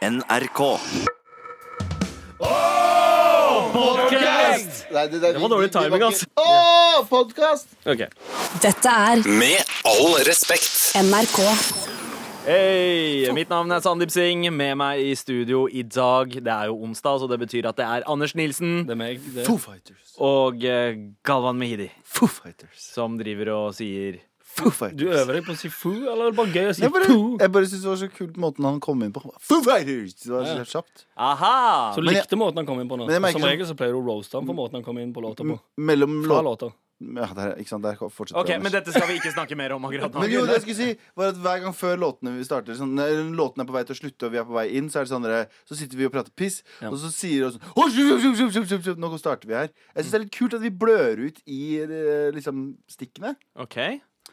NRK. Nei, det, det, Det var dårlig timing, altså. Å, podkast! Ok. Dette er Med all respekt. NRK. Hei, mitt navn er Sandeep Singh. Med meg i studio i dag Det er jo onsdag, så det betyr at det er Anders Nilsen Det er meg. Det. Foo Fighters. og eh, Galvan Mehidi Foo Fighters. som driver og sier Foo Fighters. Du øver deg på å si foo, eller er det bare gøy å si jeg bare, poo? jeg bare synes det var så kult måten han kom inn på. Foo Fighters! Det var så kjapt. aha! Så Men jeg- likte måten han kom inn på nå. Men jeg merker Som sånn- regel så pleier du å roaste han for måten han kom inn på låta på. Mellom Fra låt... låter. Ja, der, ikke sant, der fortsetter Ok, Men dette skal vi ikke snakke mer om akkurat nå. Men jo, det jeg skulle si var at Hver gang før låtene vi starter sånn, eller Låtene er på vei til å slutte, og vi er på vei inn, så er det sånn dere- Så sitter vi og prater piss, Ja. og så sier vi sånn «Å, sjup, sjup, sjup, sjup, sjup, sjup, Nå starter vi her. Jeg syns det er litt kult at vi blør ut i eh, liksom stikkene. Ok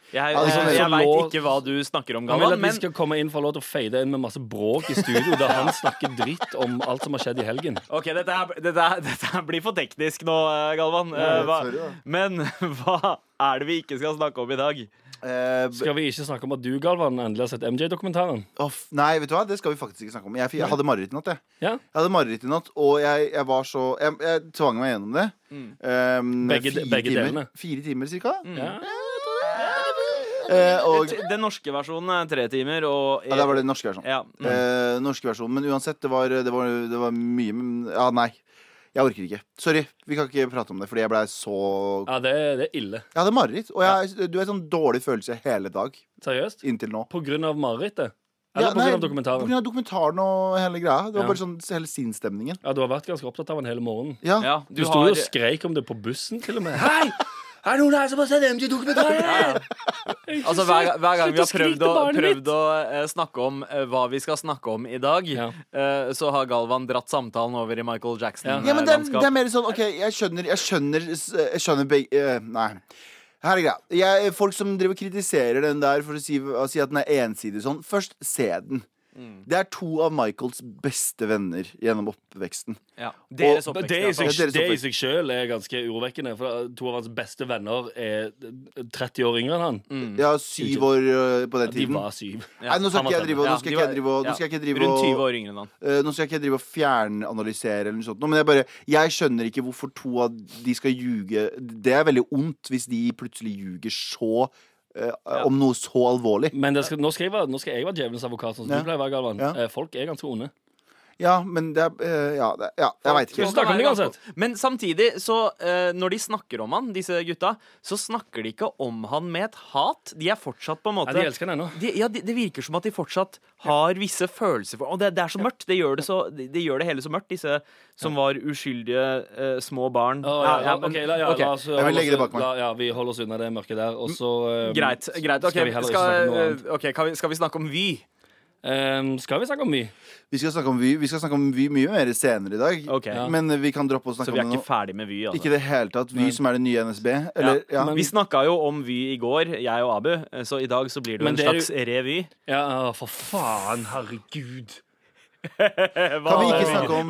Jeg, Ja, det er sånn- jeg, jeg veit ikke hva du snakker om, Galvan. Han vil at vi skal komme inn for lov til å fade inn med masse bråk i studio, der han snakker dritt om alt som har skjedd i helgen. Ok, dette, er, dette, er, dette her blir for teknisk nå, eh, Galvan. Eh, hva, men hva er det vi ikke skal snakke om i dag? Uh, Skal vi ikke snakke om at du, Galvan, endelig har sett MJ-dokumentaren? Nei, vet du hva? Det skal vi faktisk ikke snakke om. Jeg, jeg hadde mareritt i natt, jeg. Ja. Jeg hadde mareritt i natt, og jeg, jeg var så Jeg, jeg tvang meg gjennom det. Um, Begge- fire begge timer, delene. Fire timer cirka. ja. Eh, og Den norske versjonen er tre timer, og ja, det var den norske versjonen. Ja. mm. Eh, norske versjonen. Men uansett, det var, det var, det var mye Ja, nei. Jeg orker ikke. Sorry. Vi kan ikke prate om det, fordi jeg blei så ja, det, det er ille. Jeg hadde mareritt. Og jeg, du er sånn dårlig følelse hele dag Seriøst? inntil nå. På grunn av marerittet? Eller Ja, på nei, grunn av På grunn av dokumentaren og hele greia. Det var Ja. bare sånn hele sinnsstemningen. Ja, du har vært ganske opptatt av den hele morgenen. Ja. ja, Du, sto jo og skreik om det på bussen, til og med. Hei! Er det noen her som har sett MG-dokumentaren? Altså hver, hver gang vi har prøvd å, prøvd å eh, snakke om eh, hva vi skal snakke om i dag, Ja. eh, så har Galvan dratt samtalen over i Michael Jackson-landskap. Ja, men det, er- det er mer sånn OK, jeg skjønner Jeg skjønner, jeg skjønner begge eh, Nei. Her er greia. Jeg, folk som driver og kritiserer den der for å si, å si at den er ensidig sånn, først se den. Det er to av Michaels beste venner gjennom oppveksten. ja. Deres oppvekst. det, i seg, Deres det i seg selv er ganske urovekkende. For to av hans beste venner er 30 år yngre enn han. Mm. Ja, syv år øh, på den De tiden. var syv. Nei, nå skal var ikke jeg drive og- nå skal de ikke jeg drive og- ja, nå skal jeg ikke drive Rundt 20 år yngre enn han. øh, Nå skal jeg ikke drive og fjernanalysere eller noe sånt, men jeg bare Jeg skjønner ikke hvorfor to av de skal ljuge. Det er veldig ondt hvis de plutselig ljuger så øh, om noe så alvorlig. Men det skal, nå, skal jeg være, nå skal jeg være djevelens advokat, sånn som Ja. du pleier å være, Galvan. Ja. Eh, Folk er ganske onde. Ja, men det er øh, Ja, det, ja jeg veit Vi ikke. snakker om det uansett. Men samtidig, så eh, når de snakker om han, disse gutta, så snakker de ikke om han med et hat. De er fortsatt på en Ja, måte de elsker den ennå. de, ja, det, det virker som at de fortsatt har visse følelser for Og det, det er så mørkt. Det gjør det, så, det, gjør det hele så mørkt, disse som var uskyldige uh, små barn. Å, ja, ja, men- ok, la, ja, ok. la oss vil holde legge det bak meg. La, ja, vi holder oss unna det mørket der. Og så eh, Greit. greit Okay, Skal vi skal, snakke om noe annet? eh, ok, vi, skal vi snakke om Vy? Eh, Skal vi snakke om Vy? Vi skal snakke om Vy Vi skal snakke om Vy mye mer senere i dag. Okay. Ja. Men øh, vi kan droppe å Så vi er ikke ferdig med Vy? Altså. Ikke i det hele tatt. Vy som er det nye NSB. Eller, ja. men- Vi snakka jo om Vy i går, jeg og Abu, eh, så i dag så blir det jo en slags revy. Ja, for faen. Herregud. Hva, Kan vi ikke snakke om-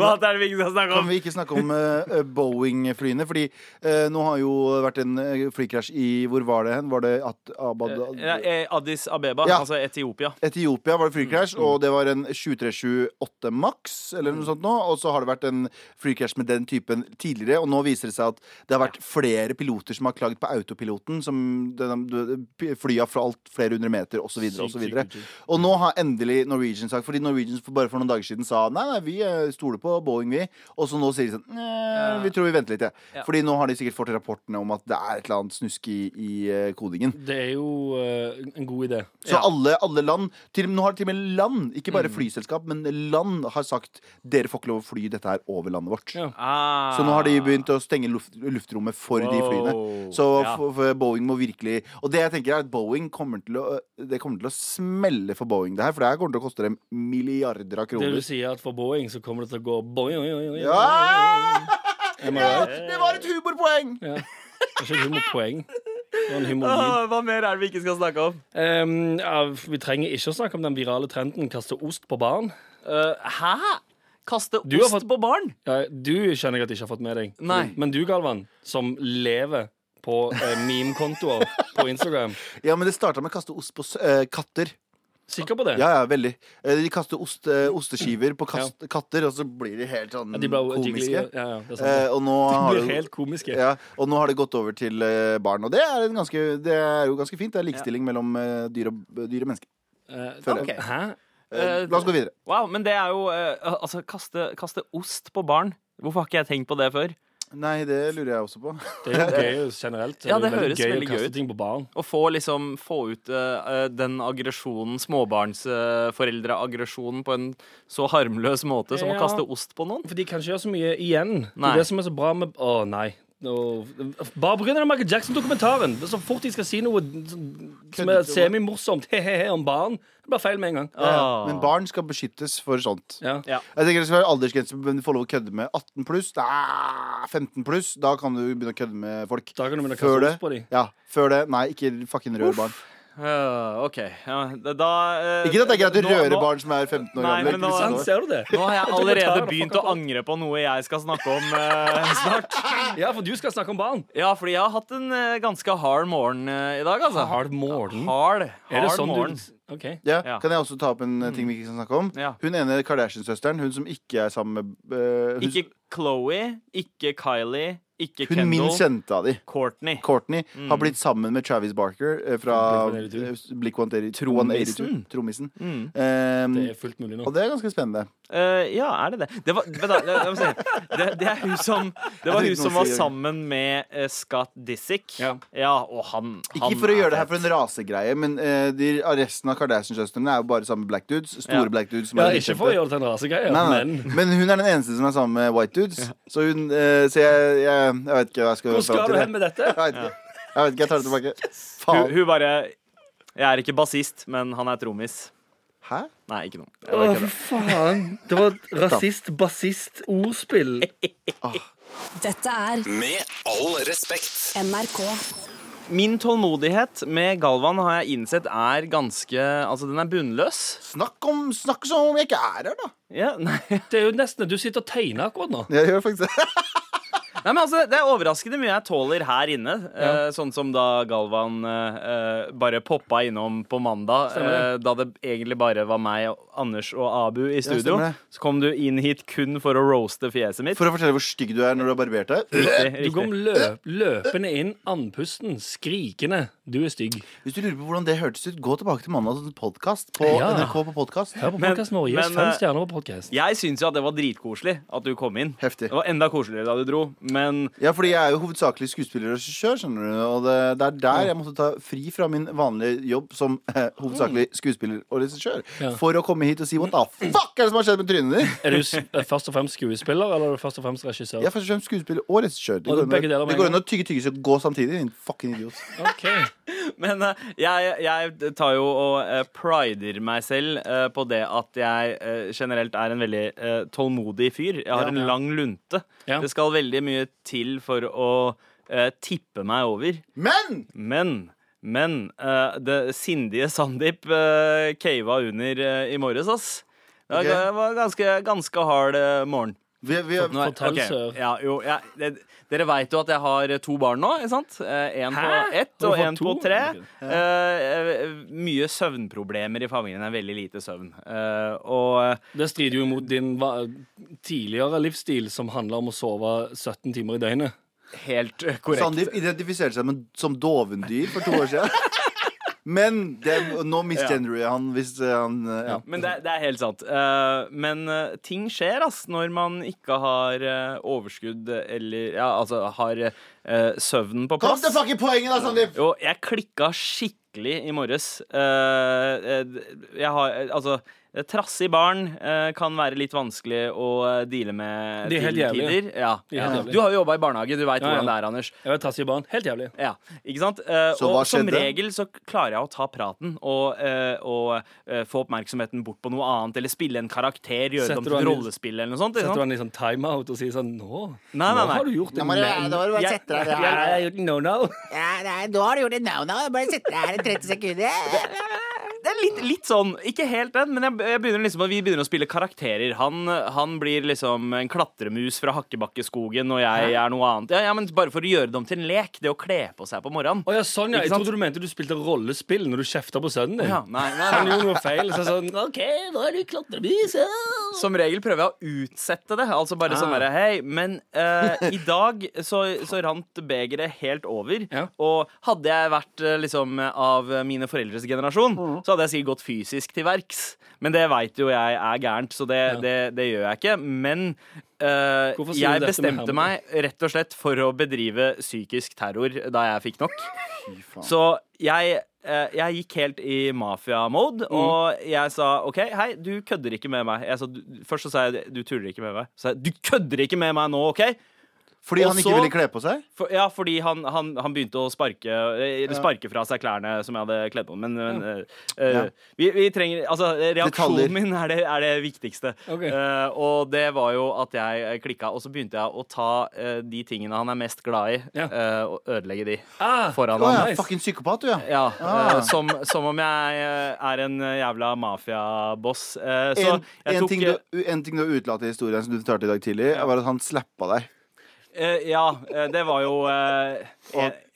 Kan vi ikke snakke om uh, Boeing-flyene? Fordi uh, nå har jo vært en flykrasj i Hvor var det hen? Var det at Abad, Eh, Addis Abeba, Ja. altså Etiopia. Etiopia var det flykrasj, Mm, og det var en 737-8 Max, eller noe sånt nå. Og så har det vært en flykrasj med den typen tidligere, og nå viser det seg at det har vært flere piloter som har klaget på autopiloten, som flya fra alt flere hundre meter, osv., Og, så videre, Og nå har endelig Norwegian sagt Fordi Norwegian bare for noen dager siden sa Nei, nei, vi eh, stoler på Boeing, vi. Og så nå sier de sånn «Nei, Vi tror vi venter litt, ja. Ja. Fordi nå har de sikkert fått rapportene om at det er et eller annet snusk i, i eh, kodingen. Det er jo uh, en god idé. Så alle, alle land til, Nå har til og med land, ikke bare flyselskap, men land har sagt dere får ikke lov å fly dette her over landet vårt. Ja. Ah. Så nå har de begynt å stenge luft, luftrommet for de flyene. Så Ja. for, for Boeing må virkelig Og det jeg tenker er at Boeing kommer til å Det kommer til å smelle for Boeing, det her. For det her kommer til å koste dem milliarder av Det kroner. du sier at for Boeing så kommer det til å gå boing, boing, boing, boing. Ja! Ja! Det var et humorpoeng! Ja. Det er ikke et humorpoeng. Ah, Hva mer er det vi ikke skal snakke om? Um, ja, vi trenger ikke å snakke om den virale trenden kaste ost på barn. Uh, hæ? Kaste Du ost fått- på barn? Ja, du skjønner jeg at jeg ikke har fått med deg. Nei. Men du, Galvan, som lever på eh, meme-kontoer på Instagram Ja, men det starta med å kaste ost på eh, katter. Sikker på det? Ja, ja, veldig. Eh, De kaster ost, eh, osteskiver på kast, katter, og så blir de helt sånn Ja, de ble, komiske. Ja, ja. Eh, og, nå de har blir det, helt komiske. ja, og nå har det gått over til barn. Og det er, en ganske, det er jo ganske fint. Det er likestilling mellom dyr, og, dyr og mennesker. Uh, Føler jeg. Hæ? Eh, la oss gå videre. Wow, men det er jo eh, Altså, kaste, kaste ost på barn. Hvorfor har ikke jeg tenkt på det før? Nei, det lurer jeg også på. Det er jo gøy generelt. Ja, det, det høres gøy veldig gøy ut. ting på barn. Å få liksom Få ut uh, den aggresjonen, småbarnsforeldreaggresjonen, på en så harmløs måte som å kaste ost på noen. For de kan ikke gjøre så mye igjen. Det er det som er så bra med Å, nei. Nå- bare pga. Michael Jackson-dokumentaren. Så fort de skal si noe som er semimorsomt he-he-he om barn, det blir feil med en gang. Ah. Men barn skal beskyttes for sånt. Ja. Ja. Jeg tenker Det skal være aldersgrense, men du får lov å kødde med 18 pluss. 15 pluss. Da kan du begynne å kødde med folk. Da kan du begynne å kaste oss på dem. ja, før det, nei, ikke fucking rør barn. OK. Ja, da, eh, Ikke at det er greit å nå- røre nå- barn som er 15 år Nei, gamle. men nå- Sant, ser du det? Nå har jeg allerede begynt å angre på noe jeg skal snakke om uh, snart. Ja, for du skal snakke om barn. Ja, fordi jeg har hatt en eh, ganske hard morgen i dag, altså. Hard morgen. Hard, Er det sånn morgen. du OK. Ja, Ja. Kan jeg også ta opp en ting vi ikke skal snakke om? Ja. Hun ene Kardashian-søsteren, hun som ikke er sammen med uh, hun, Ikke Chloé, ikke Kylie, ikke hun Kendall. min kjente av de. Courtney. Courtney har blitt sammen med Travis Barker eh, fra Blink-182. Trommisen. Trommisen. Mm. Um, Det er fullt mulig nå. og det er ganske spennende. Uh, ja, er det det? Det var, da, det, det, det er hun som Det var hun som var sammen med uh, Scott Disick. Ja. og han, Ikke for å gjøre det her for en rasegreie, men uh, de, resten av Kardashian-søstrene er jo bare sammen med black dudes. Store Ja. black dudes. Som Ja, er ikke for å gjøre det til en rasegreie, men Men hun er den eneste som er sammen med white dudes. Så, hun, eh, så jeg, jeg, jeg vet ikke hva jeg skal Hvor skal du hen med dette? Jeg vet ikke. Jeg vet ikke, jeg tar det tilbake. hun, Faen. hun bare Jeg er ikke bassist, men han er trommis. Hæ? Nei, ikke noe. Jeg Å, bare kødder. faen. Det var rasist, bassist, ordspill. Dette er Med all respekt. NRK. Min tålmodighet med Galvan har jeg innsett er ganske Altså, den er bunnløs. Snakk, om, snakk som om jeg ikke er her, da. Ja, nei. Det er jo nesten Du sitter og tegner akkurat nå. Jeg gjør faktisk det. Nei, men altså, Det er overraskende mye jeg tåler her inne. Eh, sånn som da Galvan eh, eh, bare poppa innom på mandag. Eh, da det egentlig bare var meg, Anders og Abu i studio. Ja, så kom du inn hit kun for å roaste fjeset mitt. For å fortelle hvor stygg du er når du har barbert deg. Riktig, Du kom løp, løpende inn, andpusten, skrikende. Du er stygg. Hvis du lurer på hvordan det hørtes ut, gå tilbake til mandagens podkast på Ja. NRK på podkast. På. Men, fem eh, stjerner på podkast. Jeg syns jo at det var dritkoselig at du kom inn. Heftig. Det var enda koseligere da du dro, men Ja, fordi jeg er jo hovedsakelig skuespiller og regissør, skjønner du. Og det, det er der jeg måtte ta fri fra min vanlige jobb som eh, hovedsakelig skuespiller og regissør. Ja. For å komme hit og si what the fuck er det som har skjedd med trynet ditt? Er du s- eh, først og fremst skuespiller, eller er du først og fremst regissør? Jeg er først og fremst skuespiller og regissør. Det Og går an begge deler å- med det går en an å tygge tyggis og gå samtidig. Din fucking idiot. Ok. Men uh, jeg, jeg tar jo og uh, prider meg selv uh, på det at jeg generelt er en veldig tålmodig fyr. Jeg har Ja. en lang lunte. Ja. Det skal veldig mye til for å tippe meg over. Men Men men det sindige Sandeep uh, cava under i morges, ass. Det var, var ganske, ganske hard morgen. Vi, vi, Nå er- Fortell, okay. sør. Ja, jo, ja, det, dere veit jo at jeg har to barn nå, ikke sant? En på ett og én en på tre. Eh, eh, mye søvnproblemer i familien. Er veldig lite søvn. Eh, og Det strider jo mot din tidligere livsstil, som handler om å sove 17 timer i døgnet. helt eh, korrekt. Sandeep identifiserte seg med, som dovendyr for to år siden. Men det, nå misgendrer jeg han hvis eh, han eh, ja. Men det, det er helt sant. Eh, men ting skjer, ass, når man ikke har overskudd eller Ja, altså har søvnen på Kom til fucking poenget, da, Sandeep! Jo, jeg klikka skikkelig i morges. Jeg har Altså, trassig barn eh, kan være litt vanskelig å eh, deale med De er helt til jævlige. tider. Ja. Ja. Du har jo jobba i barnehage, du veit Ja, ja. hvordan det er, Anders. Jeg vet trassige barn. Helt jævlig. Ja, ikke sant? Eh, Så og hva som regel så klarer jeg å ta praten og, eh, og eh, få oppmerksomheten bort på noe annet, eller spille en karakter, gjøre det om til et rollespill eller noe sånt. Setter du en han i sånn timeout og sier sånn Nå, Nei, nei, nå har du gjort det. Nå har du bare sette deg der. jeg har gjort no, no. Ja, nei, nå har du gjort det no-no. Bare sitt her i 30 sekunder. Det er litt, litt sånn. Ikke helt den, men jeg, jeg begynner liksom, vi begynner å spille karakterer. Han, han blir liksom en klatremus fra Hakkebakkeskogen, og jeg er noe annet. Ja, ja, men Bare for å gjøre det om til en lek. Det å kle på seg på morgenen. Oh, ja, sånn, ja. Jeg trodde du mente du spilte rollespill når du kjefta på sønnen din. Ja, nei, nei, Han gjorde noe feil. Så sånn, OK, nå er du klatremus. ja. Som regel prøver jeg å utsette det. Altså bare sånn Ah. derre Hei, men uh, i dag så, så rant begeret helt over. Ja. Og hadde jeg vært eh, liksom av mine foreldres generasjon, Mm. Så hadde jeg sikkert gått fysisk til verks. Men det veit jo jeg er gærent, så det, Ja. det, det gjør jeg ikke. Men uh, jeg bestemte meg rett og slett for å bedrive psykisk terror da jeg fikk nok. Så jeg, uh, jeg gikk helt i mafia-mode, Mm. og jeg sa OK, hei, du kødder ikke med meg. Jeg sa, du, først så sa jeg du tuller ikke med meg. Så jeg, du kødder ikke med meg nå, OK? Fordi Også, han ikke ville kle på seg? For, ja, fordi han, han, han begynte å sparke ja. sparke fra seg klærne som jeg hadde kledd på. Men, men Ja. vi, vi trenger Altså, Detaljer. reaksjonen min er det, er det viktigste. Okay. Uh, og det var jo at jeg klikka, og så begynte jeg å ta uh, de tingene han er mest glad i, Ja. eh, og ødelegge de Ah, foran ja, nice. fucking psykopat, du, ja. Ja, Ah. som, som om jeg er en eh, jævla mafiaboss. Uh, En, en, ting du, en ting du har utelatt i historien som du fortalte i dag tidlig, var at han slappa deg. Eh, Ja, eh, det var jo eh,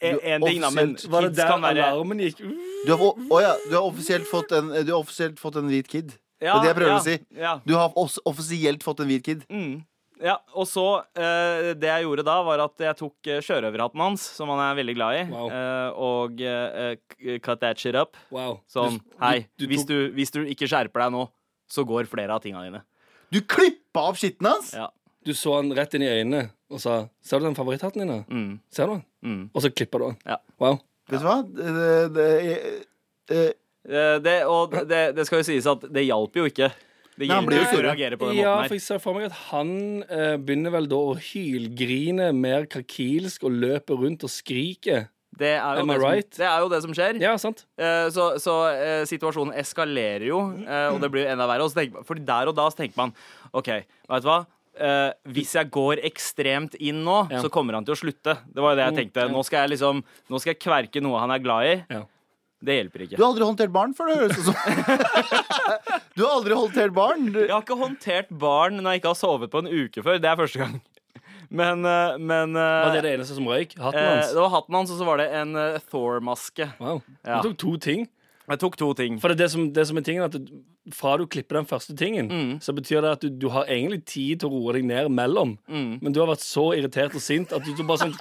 en, ting, da. Men kids Var det der kan være alarmen gikk? Du har, oh, ja, du har offisielt fått en, du har offisielt fått en hvit kid. ja, det er det jeg prøver ja, å si. Ja. Du har offisielt fått en hvit kid. Mm. Ja, og så eh, Det jeg gjorde da, var at jeg tok uh, sjørøverhatten hans, som han er veldig glad i, Wow. eh, og eh, cut that shit up. Wow. Sånn, Du- hei, du- du hvis, du, hvis du ikke skjerper deg nå, så går flere av tinga dine. Du klippa opp skitten hans! Ja. Du så han rett inn i øynene og sa 'Ser du den favoritthatten din?' da? Mm. Ser du den? Mm. Og så klipper du den. Ja. Wow. Vet du hva? Det, det, det, Eh, det, og det, det skal jo sies at det hjalp jo ikke. Det Nei, han blir jo sur. reagere på den Ja, måten for jeg ser for meg at han eh, begynner vel da å hylgrine mer krakilsk og løper rundt og skriker. Det er, jo det, right? det, som, det er jo det som skjer. Ja, sant? Eh, så så eh, situasjonen eskalerer jo, eh, og det blir jo enda verre. Og så tenker, for der og da så tenker man OK, vet du hva? Eh, hvis jeg går ekstremt inn nå, Ja. så kommer han til å slutte. Det var jo det jeg Mm, tenkte. Nå skal jeg liksom Nå skal jeg kverke noe han er glad i. Ja. Det hjelper ikke. du har aldri håndtert barn før, det høres ut som. Du har aldri håndtert barn? Jeg har ikke håndtert barn når jeg ikke har sovet på en uke før. Det er første gang. Men, eh, men eh, Var det det eneste som røyk? Hatten eh, hans? Det var hatten hans, og så var det en eh, Thor-maske. Wow. Ja. Du tok to ting. Jeg tok to ting. For det, er det, som, det som er tingen, er at fra du klipper den første tingen, Mm. så betyr det at du, du har egentlig tid til å roe deg ned mellom. Mm. Men du har vært så irritert og sint at du, du bare sånn!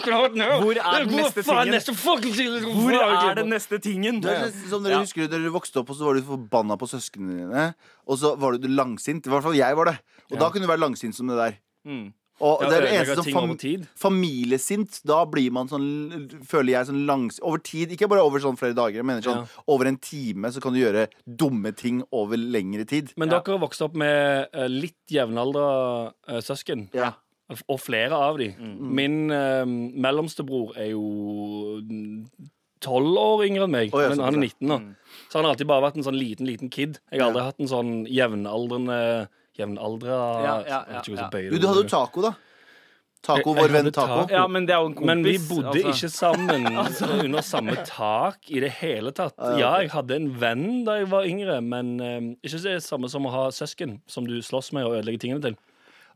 Hvor er den neste tingen? Neste? Hvor er den neste tingen? det er som dere Ja. husker Dere vokste opp, og så var du forbanna på søsknene dine. Og så var du langsint. I hvert fall jeg var det. Og Ja. da kunne du være langsint som det der. Mm. Og Ja, det er det eneste som fam familiesint. Da blir man sånn, føler jeg, sånn langs... Over tid. Ikke bare over sånn flere dager. Mener sånn over en time så kan du gjøre dumme ting over lengre tid. Men Ja. dere har vokst opp med eh, litt jevnaldra eh, søsken. Ja. Og flere av de. Mm. Min uh, mellomste bror er jo tolv år yngre enn meg, oh, ja, men han er 19 nå. Mm. Så han har alltid bare vært en sånn liten, liten kid. Jeg har aldri hatt en sånn jevnaldrende Jevnaldra Ja, ja, hvordan ja, Du, du hadde jo taco, da. Taco, vår venn Taco. taco. Ja, men det er jo en kompis. Men vi bodde altså. ikke sammen under samme tak i det hele tatt. Ah, ja, Ja, jeg hadde en venn da jeg var yngre, men uh, ikke det samme som å ha søsken som du slåss med og ødelegger tingene til.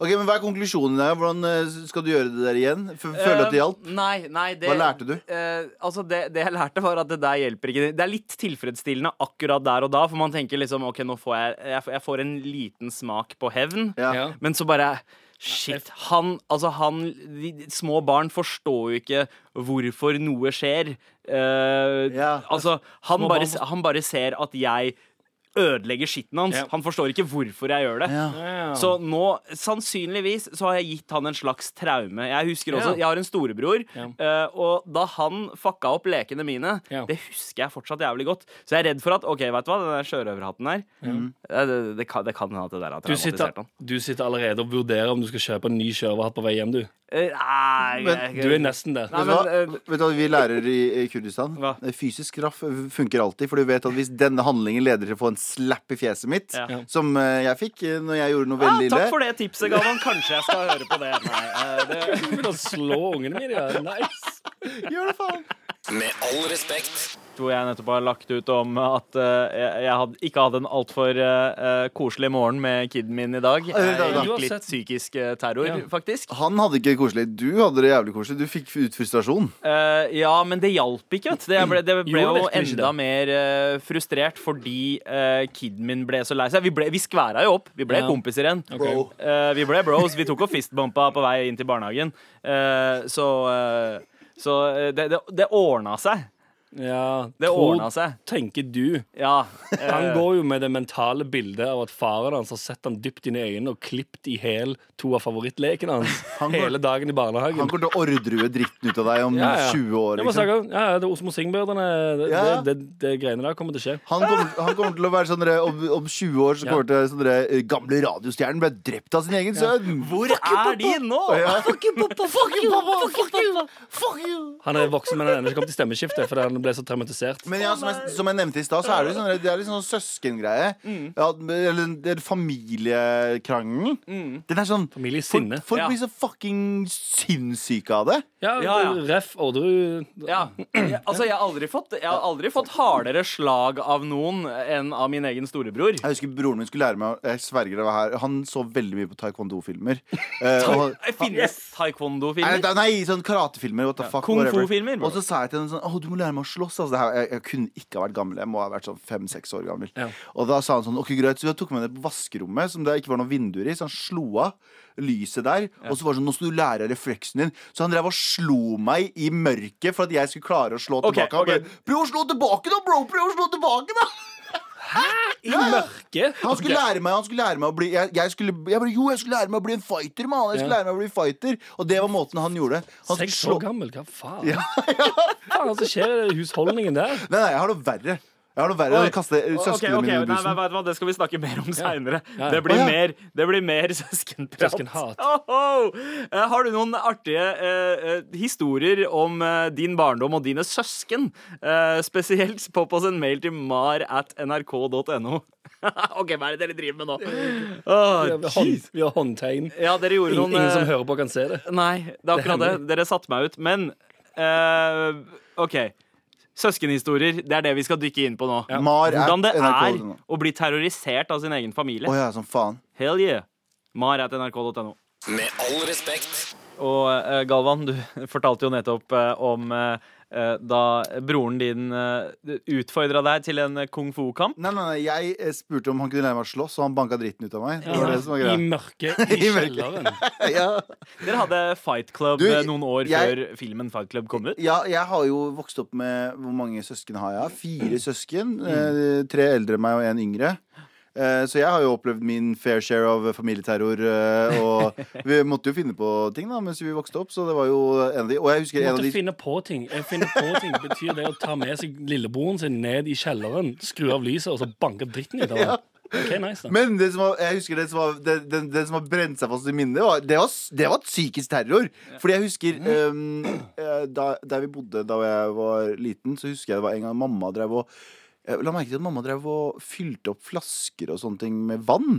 Ok, men Hva er konklusjonen der? Hvordan eh, skal du gjøre det der igjen? F Føler du at det hjalp? Eh, Nei, nei det, Hva lærte du? eh, altså det, det jeg lærte, var at det der hjelper ikke. Det er litt tilfredsstillende akkurat der og da, for man tenker liksom OK, nå får jeg Jeg, jeg får en liten smak på hevn, Ja. Ja. men så bare Shit. Han, altså han de, de Små barn forstår jo ikke hvorfor noe skjer. Eh, Ja. Altså, han bare, han bare ser at jeg ødelegger skitten hans. Ja. Han forstår ikke hvorfor jeg gjør det. Ja. Så nå, sannsynligvis, så har jeg gitt han en slags traume. Jeg husker også, Ja. jeg har en storebror, Ja. eh, og da han fucka opp lekene mine, Ja. det husker jeg fortsatt jævlig godt. Så jeg er redd for at OK, vet du hva, den der sjørøverhatten her, eh, det, det, kan, det kan hende at det der har sitter, traumatisert han. du sitter allerede og vurderer om du skal kjøpe en ny sjørøverhatt på vei hjem, du. Eh, Nei, Men Du er nesten der. Nei, men, eh, vet du hva vi lærer i, Kurdistan? Hva? Eh, Fysisk straff funker alltid. For du vet at hvis denne handlingen leder til å få en slapp i fjeset mitt, Ja. Som jeg fikk når jeg gjorde noe ah, veldig ille takk for det tipset, Galvan. Kanskje jeg skal høre på det. Nei, det Du å slå ungene mine, ja. Nice. Gjør det, faen! Med all respekt. Hvor jeg nettopp har lagt ut om at eh, jeg, jeg ikke hadde en altfor uh, koselig morgen med kiden min i dag. da, da. Jeg gikk litt psykisk eh, terror, Ja. faktisk. Han hadde ikke koselig. Du hadde det jævlig koselig. Du fikk ut frustrasjon. Eh, ja, men det hjalp ikke. vet du. Det ble, det ble jo enda det. mer eh, frustrert fordi uh, kiden min ble så lei seg. Vi, ble, vi skværa jo opp. Vi ble Ja. kompiser igjen. Eh, vi ble bros. Vi tok og fistbumpa på vei inn til barnehagen. Eh, så eh, så eh, det, det, det ordna seg. Ja, Det ordna seg. tenker du. Ja. Han eh, går jo med det mentale bildet av at faren hans har sett han dypt inn i øynene og klippet i hæl to av favorittlekene hans Han går- hele dagen i barnehagen. Han kommer til å ordrue dritten ut av deg om Ja, ja. 20 år. Liksom. ja, ja, det er Osmo Singh-brødrene. Det, Ja. det, det, det greiene der kommer til å skje. Han kommer, han kommer til å være sånn om, om 20 år så Ja. kommer til sånn eh, gamle radiostjernen ble drept av sin egen sønn. Hvor er de nå? Ja. Fuck you, pappa! Fuck you, pappa! Fuck you! Fuck you! Han er voksen, men han er ennå ikke kommet til stemmeskiftet fordi han ble så traumatisert. Men ja, som, jeg, som jeg nevnte i stad, så er det, sånn, det er litt sånn søskengreie. Ja, eller det er familiekrangelen. Den er sånn Familiesinne. Folk, folk Ja. blir så fucking sinnssyke av det. Ja, Ja, ja. Ref. Orderud. Ja. Altså, jeg har, aldri fått, jeg har aldri fått hardere slag av noen enn av min egen storebror. Jeg husker broren min skulle lære meg Jeg sverger det var her Han så veldig mye på taekwondo-filmer. Eh, Finnes taekwondo-filmer? nei, nei, sånn karatefilmer. What the fuck, Kung fu-filmer. Og så sa jeg til henne sånn Å, du må lære meg å slåss. Altså, det her, jeg, jeg kunne ikke ha vært gammel. Jeg må ha vært sånn fem-seks år gammel. Ja. Og da sa han sånn Ok, greit. Så jeg tok med ned på vaskerommet, som det ikke var noen vinduer i. Så han slo av lyset der. Og så var det sånn Nå skal du lære refleksen din. Så han drev og slo meg i mørket for at jeg skulle klare å slå okay, tilbake. Han ok. Prøv å slå tilbake, da, bro! Prøv å slå tilbake, da! I mørket. Han skulle lære meg, han skulle lære meg å bli jeg, jeg, skulle, jeg bare, Jo, jeg skulle lære meg å bli en fighter, mann! Jeg skulle Ja. lære meg å bli fighter Og det var måten han gjorde det. Seks år gammel, hva faen? Ja, ja. faen det skjer i husholdningen der? Nei, nei, jeg har noe verre. Jeg har noe verre. enn å kaste søsknene mine i bussen. nei, Det skal vi snakke mer om seinere. Det, blir ja. mer- det blir mer søskenprat. Søskenhat. Eh, har du noen artige eh, eh, historier om eh, din barndom og dine søsken? Eh, spesielt popp oss en mail til mar at nrk.no. OK, hva er det dere driver med nå? Åh, Vi har, håndtegn. ja, dere gjorde Ingen, noen ingen som hører på, kan se det. Nei, det er akkurat Det det. er Dere satte meg ut. Men eh, OK. Søskenhistorier, det er det vi skal dykke inn på nå. Mar Hvordan det er å bli terrorisert av sin egen familie. Oh, ja, som faen. Hell yeah. Mar at nrk.no. Med all respekt. Og uh, Galvan, du fortalte jo nettopp uh, om eh, da broren din uh, utfordra deg til en eh, kung fu-kamp. Nei, nei, nei, jeg eh, spurte om han kunne lære meg å slåss, og han banka dritten ut av meg. Det var det som var I mørket, i I kjelleren. Ja. Dere hadde Fight Club Du, eh, noen år jeg- før filmen Fight Club kom ut. ja, jeg har jo vokst opp med Hvor mange søsken har jeg? Fire søsken. Mm. tre eldre enn meg og en yngre. Eh, så jeg har jo opplevd min fair share av familieterror. eh, og vi måtte jo finne på ting da mens vi vokste opp. Så det var jo en av de Og jeg husker en av de finne på ting. Finne på ting Betyr det å ta med seg lillebroren sin ned i kjelleren, skru av lyset og så banke dritten ut av ham? Okay, nice Men det som var, jeg husker det som var, det, det, det som har brent seg fast i minnet, var, det, var, det var psykisk terror. Fordi jeg husker um, da, Der vi bodde da jeg var liten, så husker jeg det var en gang mamma drev og jeg La merke til at mamma drev og fylte opp flasker og sånne ting med vann.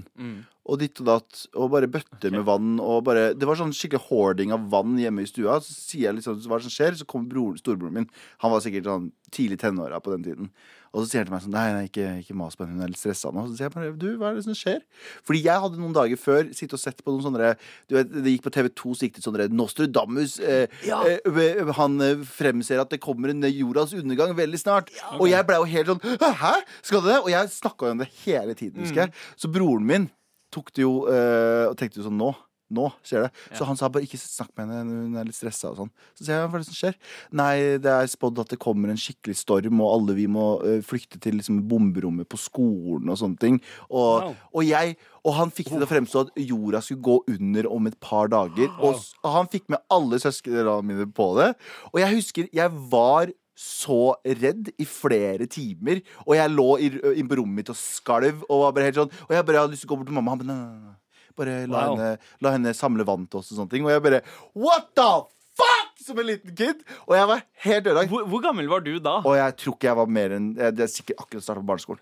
Og ditt og datt. Og bare bøtter med vann. Og bare, det var sånn skikkelig hoarding av vann hjemme i stua. Så sier jeg liksom hva som skjer, så kommer broren, storebroren min. Han var sikkert sånn tidlig tenåra på den tiden. Og så sier han til meg sånn Nei, nei ikke, ikke mas på henne, hun er litt stressa nå. Så sier jeg bare Du, hva er det som skjer? Fordi jeg hadde noen dager før sittet og sett på noen sånne Du vet, Det gikk på TV2 så gikk det sånne Nostradamus eh, eh, Han eh, fremser at det kommer en jordas undergang veldig snart. Og jeg blei jo helt sånn Hæ? Skal det det? Og jeg snakka om det hele tiden, husker jeg. Så broren min tok det jo eh, og tenkte jo sånn Nå. Nå skjer det. Så han sa bare ikke snakk med henne, hun er litt stressa og sånn. Så sier jeg hva er det som skjer? Nei, det er spådd at det kommer en skikkelig storm, og alle vi må eh, flykte til liksom bomberommet på skolen og sånne ting. Og, Wow. og jeg og han fikk det til å fremstå at jorda skulle gå under om et par dager. Og, og han fikk med alle søsknene mine på det. Og jeg husker jeg var så redd i flere timer. Og jeg lå i, i på rommet mitt og skalv. Og var bare helt sånn Og jeg bare hadde lyst til å gå bort til mamma. Han bare, nei, nei, nei. Bare la, Wow. henne, la henne samle vann til oss og sånne ting. Og jeg bare What the fuck?! Som en liten kid. Og jeg var helt ødelagt. Hvor, hvor gammel var du da? Og jeg tror ikke jeg var mer enn Det er sikkert akkurat starta på barneskolen.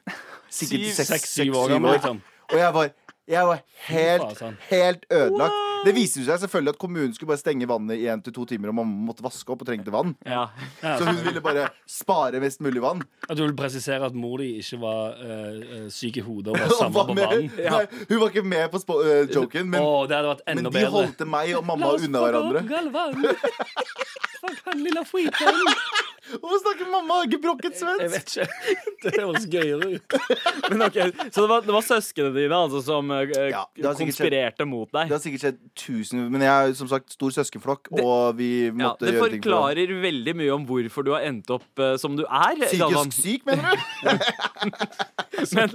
Sikkert Syv- seks- seks, syv seks, år gammel, liksom. Og jeg var, jeg var helt, helt ødelagt. Det viste seg selvfølgelig at kommunen skulle bare stenge vannet i en til to timer, og mamma måtte vaske opp og trengte vann. Ja. Så hun ville bare spare mest mulig vann. At du vil presisere at mor di ikke var eh, eh, syk i hodet og var samla var på vann? vann. nei, hun var ikke med på spo eh, joken, men, oh, det hadde vært men de bedre. holdte meg og mamma unna hverandre. Fuck han lille skiten. Hvorfor snakker mamma ikke brokket Jeg vet ikke. Det høres gøyere ut. Men ok, Så det var, det var søsknene dine altså, som uh, Ja, konspirerte skjedd, mot deg? Det har sikkert skjedd tusen Men jeg er som sagt stor søskenflokk, og vi måtte det gjøre ting det. forklarer veldig mye om hvorfor du har endt opp uh, som du er. Psykisk syk, mener du? Men,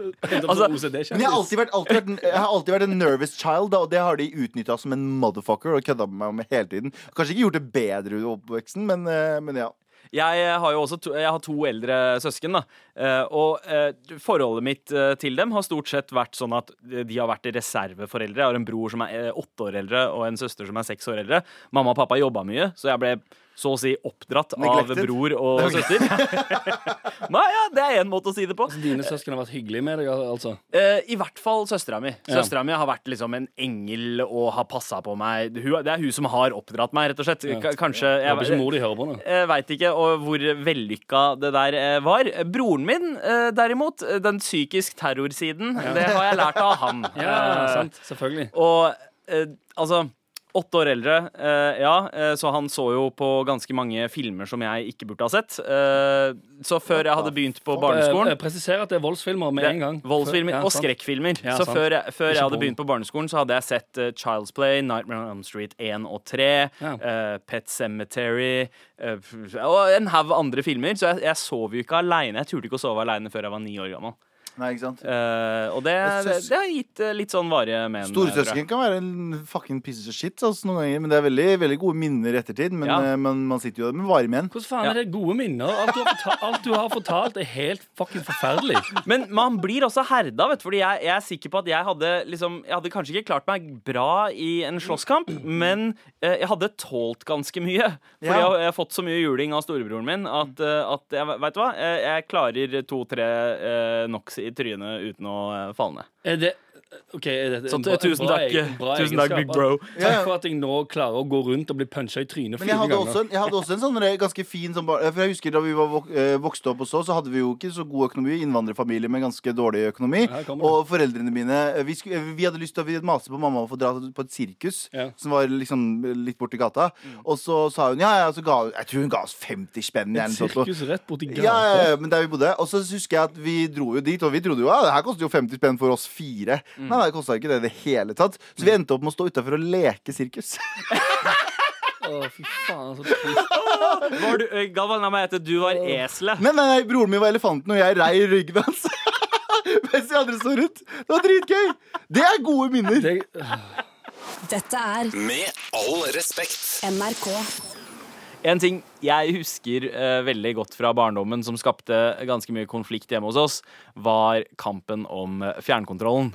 Altså, Men jeg har alltid vært, alltid vært, en, jeg har alltid vært en nervous child, og det har de utnytta som en motherfucker og kødda med meg med hele tiden. Kanskje ikke gjort det bedre i oppveksten, men, eh, men ja. jeg har jo også to, jeg har to eldre søsken, da. Eh, og eh, forholdet mitt til dem har stort sett vært sånn at de har vært reserveforeldre. Jeg har en bror som er åtte år eldre, og en søster som er seks år eldre. Mamma og pappa jobba mye, så jeg ble så å si oppdratt av bror og søster. Nei, ja, det er én måte å si det på. Dine søsken har vært hyggelige med deg, altså? Eh, I hvert fall søstera mi. Ja. Søstera mi har vært liksom en engel og har passa på meg. Det er hun som har oppdratt meg, rett og slett. K kanskje Jeg jeg, Jeg, jeg veit ikke og hvor vellykka det der eh, var. Broren min, eh, derimot, eh, den psykisk terrorsiden, det har jeg lært av han. Ja, Eh, sant. Selvfølgelig. og eh, altså Åtte år eldre, eh, ja, eh, så han så jo på ganske mange filmer som jeg ikke burde ha sett. Eh, så før jeg hadde begynt på barneskolen Presiser at det er voldsfilmer med en gang. Voldsfilmer og skrekkfilmer. Så før jeg, før jeg hadde begynt på barneskolen, så hadde jeg sett Child's Play, Nightmare on Elm Street 1 og 3, Ja. eh, Pet Cemetery og en haug andre filmer. Så jeg, jeg sov jo ikke aleine. Jeg turte ikke å sove aleine før jeg var ni år gammel. Nei, ikke sant? Eh, og det, det, det har gitt eh, litt sånn varige men. tror jeg. Storesøsken kan være en fucking piece of shit altså, noen ganger, men det er veldig, veldig gode minner i ettertid. Men, Ja. eh, men man sitter jo der med varige menn. Hvordan faen Ja. er det gode minner? Alt du, har fortalt, alt du har fortalt, er helt fucking forferdelig. Men man blir også herda, vet du. Fordi jeg, jeg er sikker på at jeg hadde liksom Jeg hadde kanskje ikke klart meg bra i en slåsskamp, men eh, jeg hadde tålt ganske mye. Fordi Ja. jeg, jeg har fått så mye juling av storebroren min at, eh, at jeg, vet du hva? Jeg, jeg klarer to-tre eh, knocks i trynet uten å eh, falle ned. Er det OK, er Så bra- tusen bra takk, bra tusen takk, big bro. Takk for at jeg nå klarer å gå rundt og bli puncha i trynet fire ganger. også, jeg hadde også en sånn eh, ganske fin sånn, For jeg husker Da vi var vok eh, vokste opp og så, så hadde vi jo ikke så god økonomi. Innvandrerfamilie med ganske dårlig økonomi. Det. Og foreldrene mine eh, Vi, skulle, eh, vi hadde lyst til å mast på mamma om å få dra på et sirkus Ja. som var liksom litt borti gata. Og så sa hun ja, ja, så ga, jeg tror hun ga oss 50 spenn. Et sirkus rett borti gata? ja, ja, men der vi bodde Og så husker jeg at vi dro jo dit Og vi trodde jo, ja, det her koster jo 50 spenn for oss fire Nei, det kostet ikke det i det hele tatt. Så vi endte opp med å stå utenfor og leke sirkus. Å, fy faen, så trist. Var du, gammel av meg etter du var eselet. Nei, nei, nei, broren min var elefanten Og jeg rei ryggen hans. Mens de andre så rundt. Det var dritgøy. Det er gode minner. Det, Dette er Med all respekt. NRK. En ting jeg husker eh, veldig godt fra barndommen som skapte ganske mye konflikt hjemme hos oss, var kampen om fjernkontrollen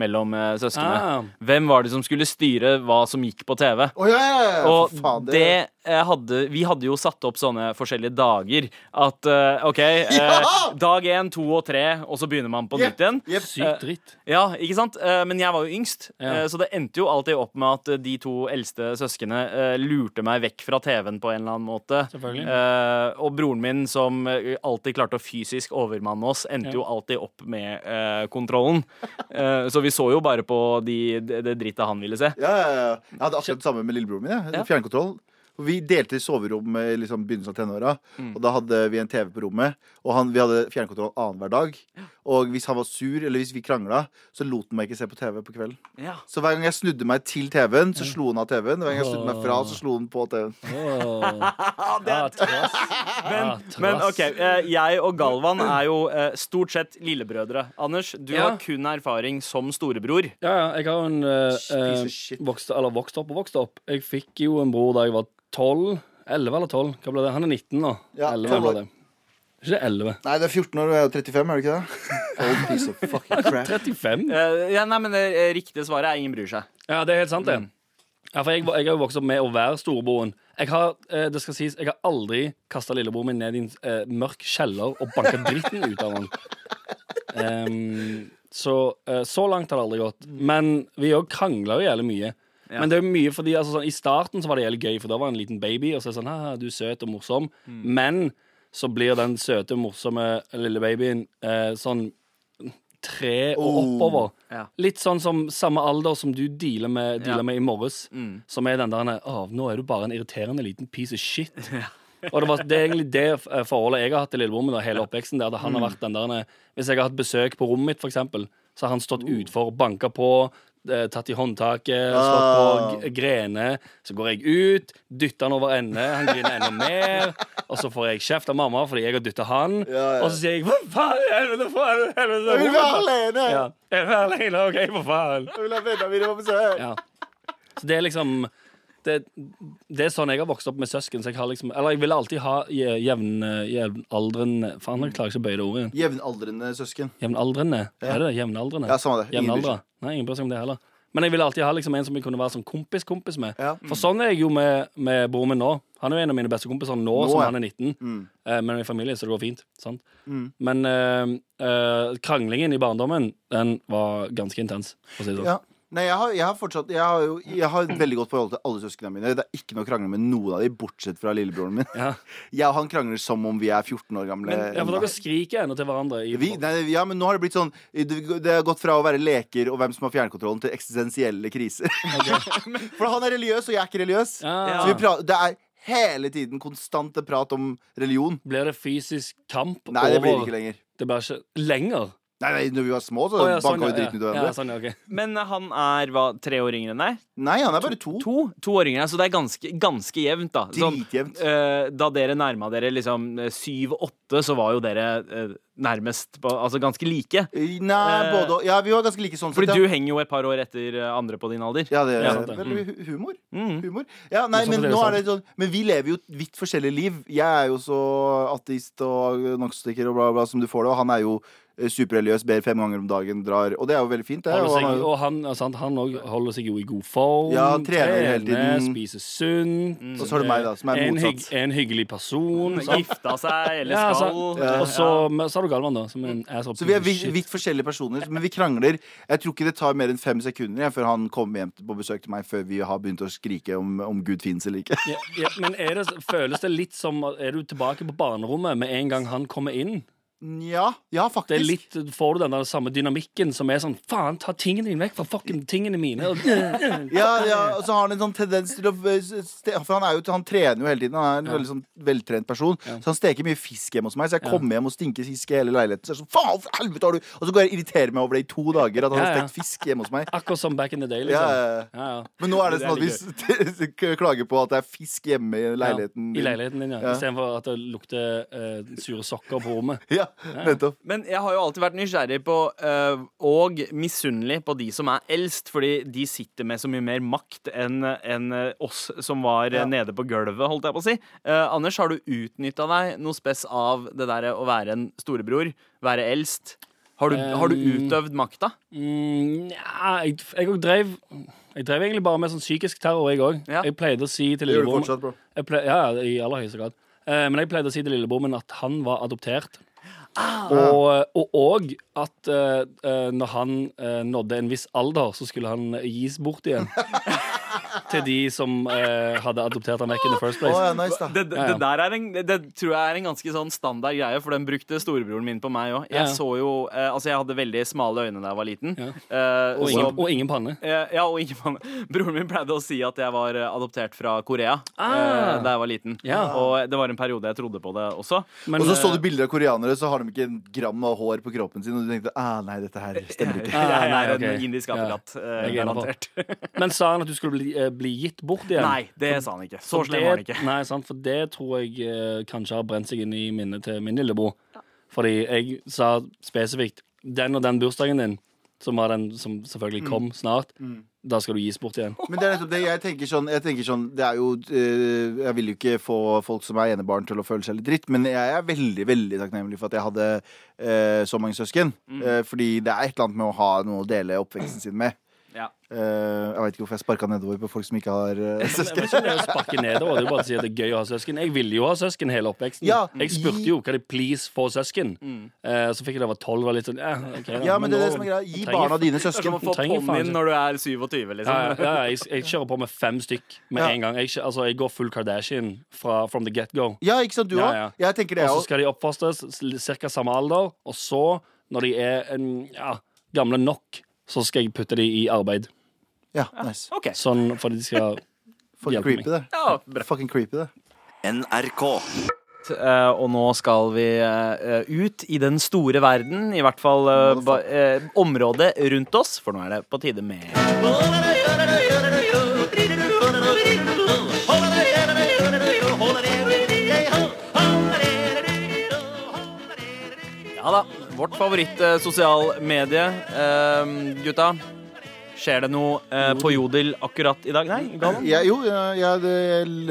mellom eh, søsknene. Ah. Hvem var det som skulle styre hva som gikk på TV? Oh, ja, ja, ja, Og faen, det eh, hadde Vi hadde jo satt opp sånne forskjellige dager. At uh, OK, Ja! dag én, to og tre, og så begynner man på yep. nytt igjen. Yep. sykt dritt. Ja, ikke sant? Men jeg var jo yngst, Ja. så det endte jo alltid opp med at de to eldste søskene eh, lurte meg vekk fra TV-en på en eller annen måte. Selvfølgelig. Eh, Og broren min, som alltid klarte å fysisk overmanne oss, endte Ja. jo alltid opp med kontrollen. Eh, Så vi så jo bare på de, det, det drittet han ville se. Ja, ja, ja. Jeg hadde akkurat det samme med lillebroren min. Ja. Ja. Fjernkontroll. Og Vi delte soverom i liksom begynnelsen av tenåra. Og da hadde vi en TV på rommet. Og han, vi hadde fjernkontroll annenhver dag. Og hvis han var sur, eller hvis vi krangla, så lot han meg ikke se på TV på kvelden. Ja. Så hver gang jeg snudde meg til TV-en, så slo han av TV-en. Hver gang jeg snudde meg fra, så slo han på TV-en. Det er trass. Men, ja, men OK, eh, jeg og Galvan er jo eh, stort sett lillebrødre. Anders, du Ja. har kun erfaring som storebror. Ja, ja, jeg har en eh, eh, vokst, eller vokst opp og vokst opp. Jeg fikk jo en bror da jeg var 12. 11 eller 12. Hva ble det? Han er 19 nå. Ja, 11 ble det. Ikke 11. Nei, det er 14 år, og jeg er 35, er det ikke det? Old piece of fucking crap. 35? Eh, ja, nei, men det riktige svaret er ingen bryr seg. Ja, det er helt sant, det. Ja, for jeg, jeg har jo vokst opp med å være storeboen Jeg har, eh, det skal sies, jeg har aldri kasta lillebroren min ned i en eh, mørk kjeller og banka dritten ut av han. Um, så, eh, så langt har det aldri gått. Men vi òg krangler jo jævlig mye. Men det er mye fordi altså, sånn, I starten så var det jævlig gøy, for da var han en liten baby, og så er det sånn «Haha, du er søt og morsom. Men så blir den søte, morsomme lille babyen eh, sånn tre og Oh. oppover. Ja. Litt sånn som samme alder som du dealer med, dealer Ja. med i morges. Mm. Som er den der Å, nå er du bare en irriterende liten piece of shit. Og det, var, det er egentlig det eh, forholdet jeg har hatt til lillebroren min hele oppveksten. Der, han Mm. har vært den der Hvis jeg har hatt besøk på rommet mitt, for eksempel, så har han stått utfor, banka på, eh, tatt i håndtaket, slått på grener. Så går jeg ut, dytter han over ende, han griner enda mer. Og så får jeg kjeft av mamma fordi jeg har dytta han. Ja, ja. Og så sier jeg 'hva faen i helvete, faen, helvete, Jeg vil være alene! Ja, jeg vil være alene, OK, for faen. Jeg vil ha vennene mine på besøk. Ja. Så det er liksom det, det er sånn jeg har vokst opp med søsken. Så jeg har liksom, eller jeg vil alltid ha jevn, jevnaldrende Faen, jeg klarer ikke å bøye det ordet. Jevnaldrende søsken. Jevnaldrende? Ja. Er det det? Jevnaldrende? Ja, samme det. Jevnaldra? Nei, ingen bryr seg om det heller. Men jeg vil alltid ha liksom en som jeg kunne være sånn kompis-kompis med. Ja. For sånn er jeg jo med, med broren min nå. Han er jo en av mine beste kompiser nå, Nå, som han er 19. Mm. Eh, men i familie, så det går fint. Mm. Men eh, eh, kranglingen i barndommen, den var ganske intens. For å si det sånn. Ja. Nei, jeg har, jeg har fortsatt Jeg har jo jeg har et veldig godt forhold til alle søsknene mine. Det er ikke noe å krangle med noen av dem, bortsett fra lillebroren min. Ja. Jeg og han krangler som om vi er 14 år gamle. Men, ja, for dere skriker ennå til hverandre. I, vi, nei, ja, men nå har det blitt sånn Det, har gått fra å være leker og hvem som har fjernkontrollen, til eksistensielle kriser. For han er religiøs, og jeg er ikke religiøs. Ja. Så vi prater, det er hele tiden konstante prat om religion. Blir det fysisk kamp Nei, det blir det ikke lenger. Det blir ikke lenger? Nei, nei, når vi var små, så oh, ja, sånn, banka vi dritten ut av ja. hverandre. Ja, sånn, okay. Men han er hva, tre år yngre enn deg? Nei, han er bare to. To, to år yngre, så det er ganske, ganske jevnt, da. Sånn, Dritjevnt. eh, da dere nærma dere liksom syv-åtte, så var jo dere eh, nærmest på, Altså ganske like. Nei, Eh, både. Ja, vi var ganske like sånn Fordi du henger jo et par år etter eh, andre på din alder. Ja, det Ja, er sant det. mm. humor. Mm. humor. Ja, nei, Sånn men nå er det sånn Men vi lever jo vidt forskjellig liv. Jeg er jo så ateist og agnostiker og bla, bla, som du får det, og han er jo eh, superreligiøs, ber fem ganger om dagen, drar Og det er jo veldig fint, det. Holder seg, han, og han, sant, han også holder seg jo i god form. Ja, trener hele tiden. Spiser sunt. og så har du meg, da, som er en, motsatt. en hyggelig person. Gifta seg eller Ja, skal. Ja. Og så, så har du Galvan, da. Som en asshole Så vi er vidt, vidt forskjellige personer, men vi krangler. Jeg tror ikke det tar mer enn fem sekunder jeg, før han kommer hjem på besøk til meg, før vi har begynt å skrike om, om Gud fins eller ikke. ja, ja, men er det, føles det litt som Er du tilbake på barnerommet med en gang han kommer inn? Ja, faktisk. Det er litt, Får du den der samme dynamikken som er sånn Faen, ta tingene dine vekk fra fucking tingene mine. Ja, ja, og så har han en sånn tendens til å For han, er jo, han trener jo hele tiden. Han er en Ja. veldig sånn veltrent person. Ja. Så han steker mye fisk hjemme hos meg. Så jeg Ja. kommer hjem og stinker fisk i hele leiligheten. Så er det sånn, faen, for helvete har du Og så går jeg og irriterer meg over det i to dager, at han Ja, har stekt fisk hjemme hos meg. akkurat som back in the day, liksom. ja, ja. Ja, ja. Men nå er det Det er sånn at vi klager på at det er fisk hjemme i leiligheten. Ja, I leiligheten din, ja. Ja. Istedenfor at det lukter uh, sure sokker på rommet. Ja, nettopp. Men jeg har jo alltid vært nysgjerrig på eh, og misunnelig på de som er eldst, fordi de sitter med så mye mer makt enn enn, eh, oss som var eh, Ja. nede på gulvet, holdt jeg på å si. Eh, Anders, har du utnytta deg noe spes av det derre å være en storebror, være eldst? Har du, har du Um, utøvd makta? Mm, ja, jeg, jeg drev Jeg drev egentlig bare med sånn psykisk terror, jeg òg. Ja. Jeg pleide å si til ple, Ja, ja, i aller høyeste grad. Eh, men jeg pleide å si til lillebroren min at han var adoptert. Og, og, og at eh, når han eh, nådde en viss alder, så skulle han gis bort igjen. til de som eh, hadde adoptert ham vekk in the first place. place. ja, nice, da. Det, det, det der er en, det, det tror jeg er en ganske sånn standard greie, for den brukte storebroren min på meg òg. Jeg Ja, ja. så jo eh, Altså, jeg hadde veldig smale øyne da jeg var liten. Ja. Eh, Og så- ingen, og ingen panne. Eh, Ja, og ingen panne. Broren min pleide å si at jeg var eh, adoptert fra Korea Ah. eh, da jeg var liten. Ja. Og det var en periode jeg trodde på det også. Men, Og så så du bilder av koreanere, så har de ikke en gram av hår på kroppen sin, og du tenkte ah, nei, dette her stemmer ikke. Ah, nei, er ok. en indisk apekatt, Ja. Er garantert. Men sa han at du skulle bli, eh, bli gitt bort igjen? Nei, det sa han ikke. Så slem var han ikke. Nei, sant, for det tror jeg eh, kanskje har brent seg inn i minnet til min lillebror. Fordi jeg sa spesifikt den og den bursdagen din, som var den som selvfølgelig kom snart, da skal du gis bort igjen. Men det er nettopp det. Jeg tenker sånn, jeg tenker sånn Det er jo eh, Jeg vil jo ikke få folk som er enebarn til å føle seg litt dritt, men jeg er veldig veldig takknemlig for at jeg hadde eh, så mange søsken. Eh, fordi det er et eller annet med å ha noe å dele oppveksten sin med. Eh, Jeg vet ikke hvorfor jeg sparka nedover på folk som ikke har eh, Jeg søsken. om det er sparke nedover. Det er jo bare å si at det er gøy å ha søsken. Jeg ville jo ha søsken hele oppveksten. Ja, jeg spurte jo hva de please få søsken. Eh, så fikk jeg da jeg var tolv og litt sånn ja, okay, da, Ja, men det er det som er greia. Gi barna dine søsken. å få trenger faen ponnien når du er 27, liksom. Ja, ja, ja, jeg, jeg kjører på med fem stykk med Ja. en gang. Jeg, altså, jeg går full Kardashian fra from the get-go. Ja, ikke sant, du òg? ja. Jeg tenker det, Og så skal de oppfostres ca. samme alder. Og så, når de er en, ja, gamle nok, så skal jeg putte de i arbeid. Ja, nice. Okay. Sånn for at de skal Fucking hjelpe meg. det. Ja, bra. Fucking creepy, det. NRK. Eh, og nå skal vi eh, ut i den store verden, i hvert fall eh, ba, eh, området rundt oss, for nå er det på tide med Ja da. Vårt favoritt-sosialmedie. Eh, gutta, skjer det noe eh, på Jodel akkurat i dag? Nei? Galvan? Jeg, jo, jeg, jeg, det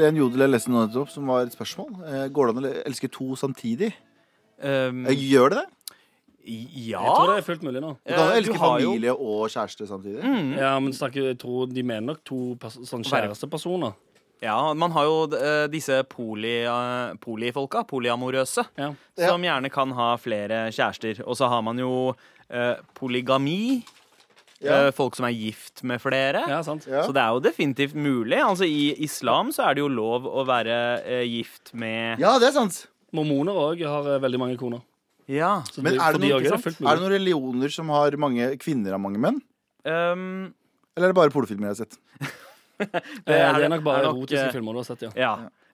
er en jodel jeg leste nå nettopp, som var et spørsmål. Eh, Går det an å elske to samtidig? Um, Eh, Gjør det det? ja. Jeg tror det er fullt mulig nå. Du kan jo Eh, elske har jo- familie og kjæreste samtidig. Mm. Ja, men snakker, jeg tror De mener nok to pers sånn kjærestepersoner. Ja, man har jo eh, disse poli, eh, polifolka, polyamorøse, Ja. som gjerne kan ha flere kjærester. Og så har man jo eh, polygami. Ja. eh, folk som er gift med flere. ja, sant. Ja. Så det er jo definitivt mulig. Altså I islam så er det jo lov å være eh, gift med Ja, det er sant. Mormoner òg har eh, veldig mange koner. Ja. Så Men er for det de noe- også det fullt Er det noen religioner som har mange kvinner av mange menn? Um, Eller er det bare pornofilmer jeg har sett? Eh, er det er nok bare er erotiske eh, filmer du har sett, ja. ja.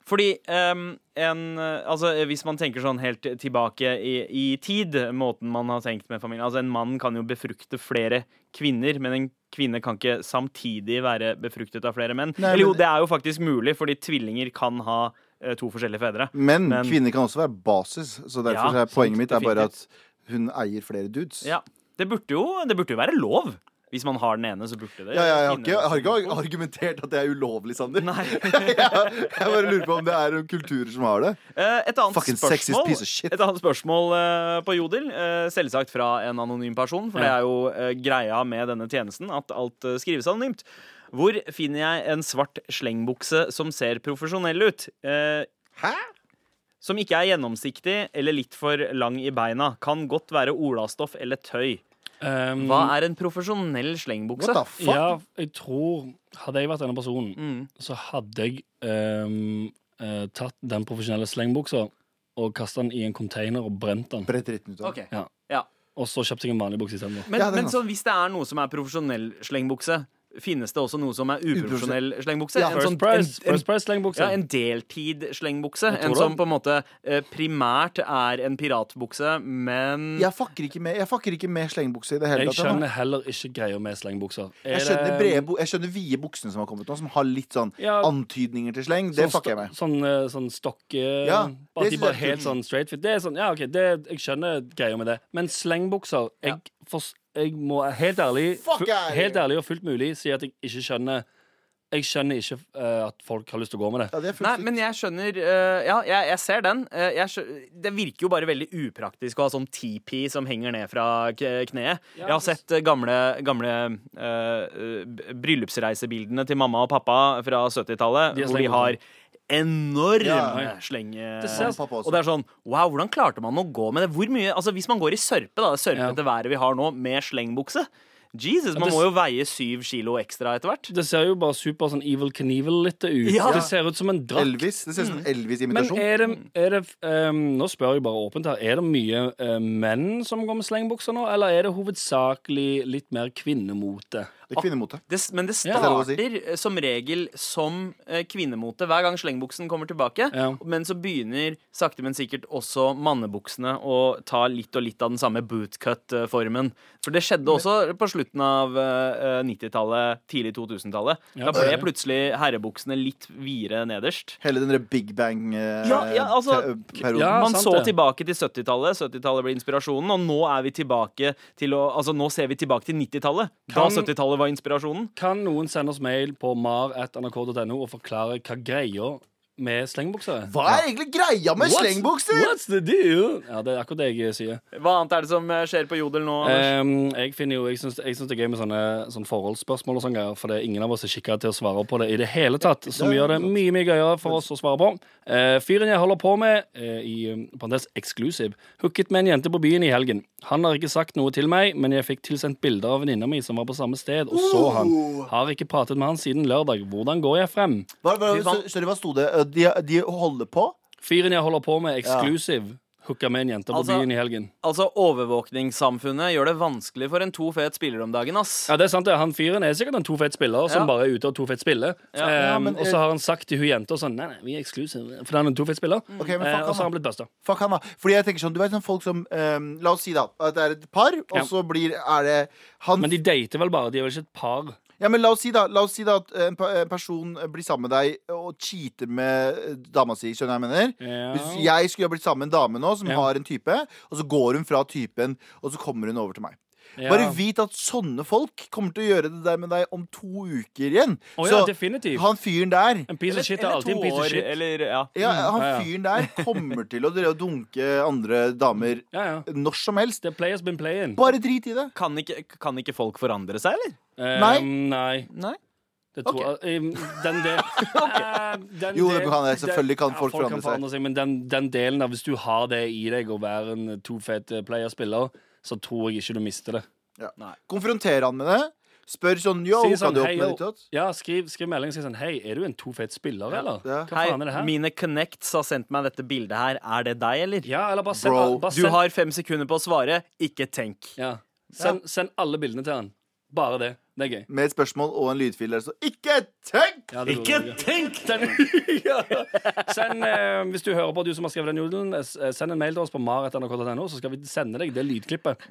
Fordi um, en eh, Altså, hvis man tenker sånn helt tilbake i, i tid, måten man har tenkt med familien Altså, en mann kan jo befrukte flere kvinner, men en kvinne kan ikke samtidig være befruktet av flere menn. Nei, Eller jo, det er jo faktisk mulig, fordi tvillinger kan ha uh, to forskjellige fedre. Men, Men- kvinner kan også være basis, så derfor Ja, er poenget sant, mitt er bare at hun eier flere dudes. Ja. Det burde jo, det burde jo være lov. Hvis man har den ene, så burde det Ja, ja, jeg, har ikke, jeg har ikke argumentert at det er ulovlig, Sander. Nei. jeg, jeg bare lurer på om det er noen kulturer som har det. Eh, Et annet Fucking spørsmål, et annet spørsmål eh, på Jodel, eh, selvsagt fra en anonym person, for det er jo greia med denne tjenesten at alt skrives anonymt. Hvor finner jeg en svart slengbukse som ser profesjonell ut? Hæ? som ikke er gjennomsiktig eller litt for lang i beina. Kan godt være olastoff eller tøy. Um, Hva er en profesjonell slengbukse? What the fuck? Ja, jeg tror Hadde jeg vært denne personen, Mm. så hadde jeg um, uh, tatt den profesjonelle slengbuksa og kasta den i en container og brent den. Brett dritten ut av. okay. Ja. Ja. Og så kjøpte jeg en vanlig bukse istedenfor. Men, Ja, men så hvis det er noe som er profesjonell slengbukse, finnes det også noe som er uprofesjonell slengbukse? Ja, En First sånn- price, en- en- first price slengbukse. Ja, en deltid-slengbukse. En som på en måte eh, primært er en piratbukse, men Jeg fucker ikke med, jeg ikke med slengbukse i det hele tatt. Jeg tatt. skjønner heller ikke greia med slengbukser. Er Jeg skjønner, det- brede, jeg skjønner vide buksene som har kommet nå, som har litt sånn Ja. antydninger til sleng. Det Sånn fucker jeg med. Sånn, eh, sånn stokke Ja, Bare at de bare helt sånn straight fit. Det er sånn, ja, ok, det, Jeg skjønner greia med det. Men slengbukser jeg, fors- jeg må helt ærlig Helt ærlig og fullt mulig si at jeg ikke skjønner Jeg skjønner ikke uh, at folk har lyst til å gå med det. Ja, det Nei, men jeg skjønner uh, Ja, jeg, jeg ser den. Uh, jeg skjønner, det virker jo bare veldig upraktisk å ha sånn TP som henger ned fra k- kneet. Jeg har sett gamle, gamle bryllupsreisebildene til mamma og pappa fra 70-tallet, hvor de har enorme Ja, ja. slenge... Det ser- Og det er sånn Wow, hvordan klarte man å gå med det? Hvor mye Altså, hvis man går i sørpe, da, det sørpete været vi har nå, med slengbukse Jesus, man det- må jo veie syv kilo ekstra etter hvert. Det ser jo bare super sånn Evil Knievel-litt ut. Ja. Det ser ut som en drakt. Elvis. Det ser ut som en Elvis-imitasjon. er det, er det um, Nå spør jeg bare åpent her. Er det mye uh, menn som går med slengbukser nå, eller er det hovedsakelig litt mer kvinnemote? Det er kvinnemote. Det, men det er starter ja. som regel som eh, kvinnemote hver gang slengbuksen kommer tilbake. Ja. Men så begynner sakte, men sikkert også mannebuksene å ta litt og litt av den samme bootcut-formen. For det skjedde også på slutten av eh, 90-tallet, tidlig 2000-tallet. Ja, da ble plutselig herrebuksene litt videre nederst. Hele den der Big Bang-perioden. Ja, ja, altså- Ja, Man sant så det. tilbake til 70-tallet. 70-tallet ble inspirasjonen, og nå er vi tilbake til å Altså, nå ser vi tilbake til 90-tallet. Da 70-tallet var inspirasjonen. Kan noen sende oss mail på mar.nrk.no og forklare hva greia med slengbukser. Hva er egentlig greia med What's- slengbukser? What's the deal? Ja, det er akkurat det jeg sier. Hva annet er det som eh, skjer på Jodel nå? Ehm, jeg finner jo, jeg syns, jeg syns det er gøy med sånne, sånne forholdsspørsmål og sånne greier, for det er ingen av oss er skikka til å svare på det i det hele tatt, som gjør det mye mye gøyere for oss å svare på. Uh, fyren jeg holder på med, uh, i um, parentes exclusive, hooket med en jente på byen i helgen. Han har ikke sagt noe til meg, men jeg fikk tilsendt bilder av venninna mi som var på samme sted, og så han. Har ikke pratet med han siden lørdag. Hvordan går jeg frem? Hva, hva, sorry, hva sto det? Uh, De, de holder på? Fyren jeg holder på med, eksklusiv. hooka med en jente på Altså- byen i helgen. Altså, Overvåkningssamfunnet gjør det vanskelig for en to fet spiller om dagen, ass. Ja, det er sant det. Han fyren er sikkert en to fet spiller som bare er ute og to fet spiller. Ja. Ja, Um, men, og så har han sagt til hun jenta sånn Nei, nei, vi er exclusive. For han er en to fet spiller. Okay, men fuck og så har han, han blitt busta. Fuck han da Fordi jeg tenker sånn, du vet sånn folk som um, La oss si da at det er et par, og Ja. så blir Er det han Men de dater vel bare. De er vel ikke et par? Ja, men la oss si da La oss si da at en, en person blir sammen med deg og cheater med eh, dama si. Skjønner jeg mener? Ja. Hvis jeg skulle ha blitt sammen med en dame nå som Ja. har en type, og så går hun fra typen, og så kommer hun over til meg. Ja. Bare vit at sånne folk kommer til å gjøre det der med deg om to uker igjen. Oh, ja, så definitivt. han fyren der En piece of shit er Eller alltid en to piece of shit. Eller, ja. ja, Han ja, ja. fyren der kommer til å dunke andre damer Ja, ja. når som helst. The player's been playing. Bare drit i det. Kan, ikke, kan ikke folk forandre seg, eller? Um, Nei. nei. Nei. Det tror jeg um, Den del okay. den Jo, det kan jeg. Selvfølgelig kan den- folk forandre seg. Men den, den delen av hvis du har det i deg å være en to fet player-spiller, så tror jeg ikke du mister det. Ja. Konfronter han med det. Spør sånn Yo, Si kan sånn, du opp med ditt? Ja, skriv, skriv melding og si sånn Hei, er du en to fet spiller, eller? Ja. Hva faen er det her? mine connects har sendt meg dette bildet her. Er det deg, eller? Ja, eller bare send, Bro, bare Du har fem sekunder på å svare. Ikke tenk. ja. send, send alle bildene til han. Bare det. Det er gøy. Med et spørsmål og en lydfil der, så ikke tenk! Ja, ikke burde være ja. send eh, Hvis du hører på, du som har skrevet den jodelen, eh, eh, send en mail til oss på maret.nrk.no, så skal vi sende deg det lydklippet.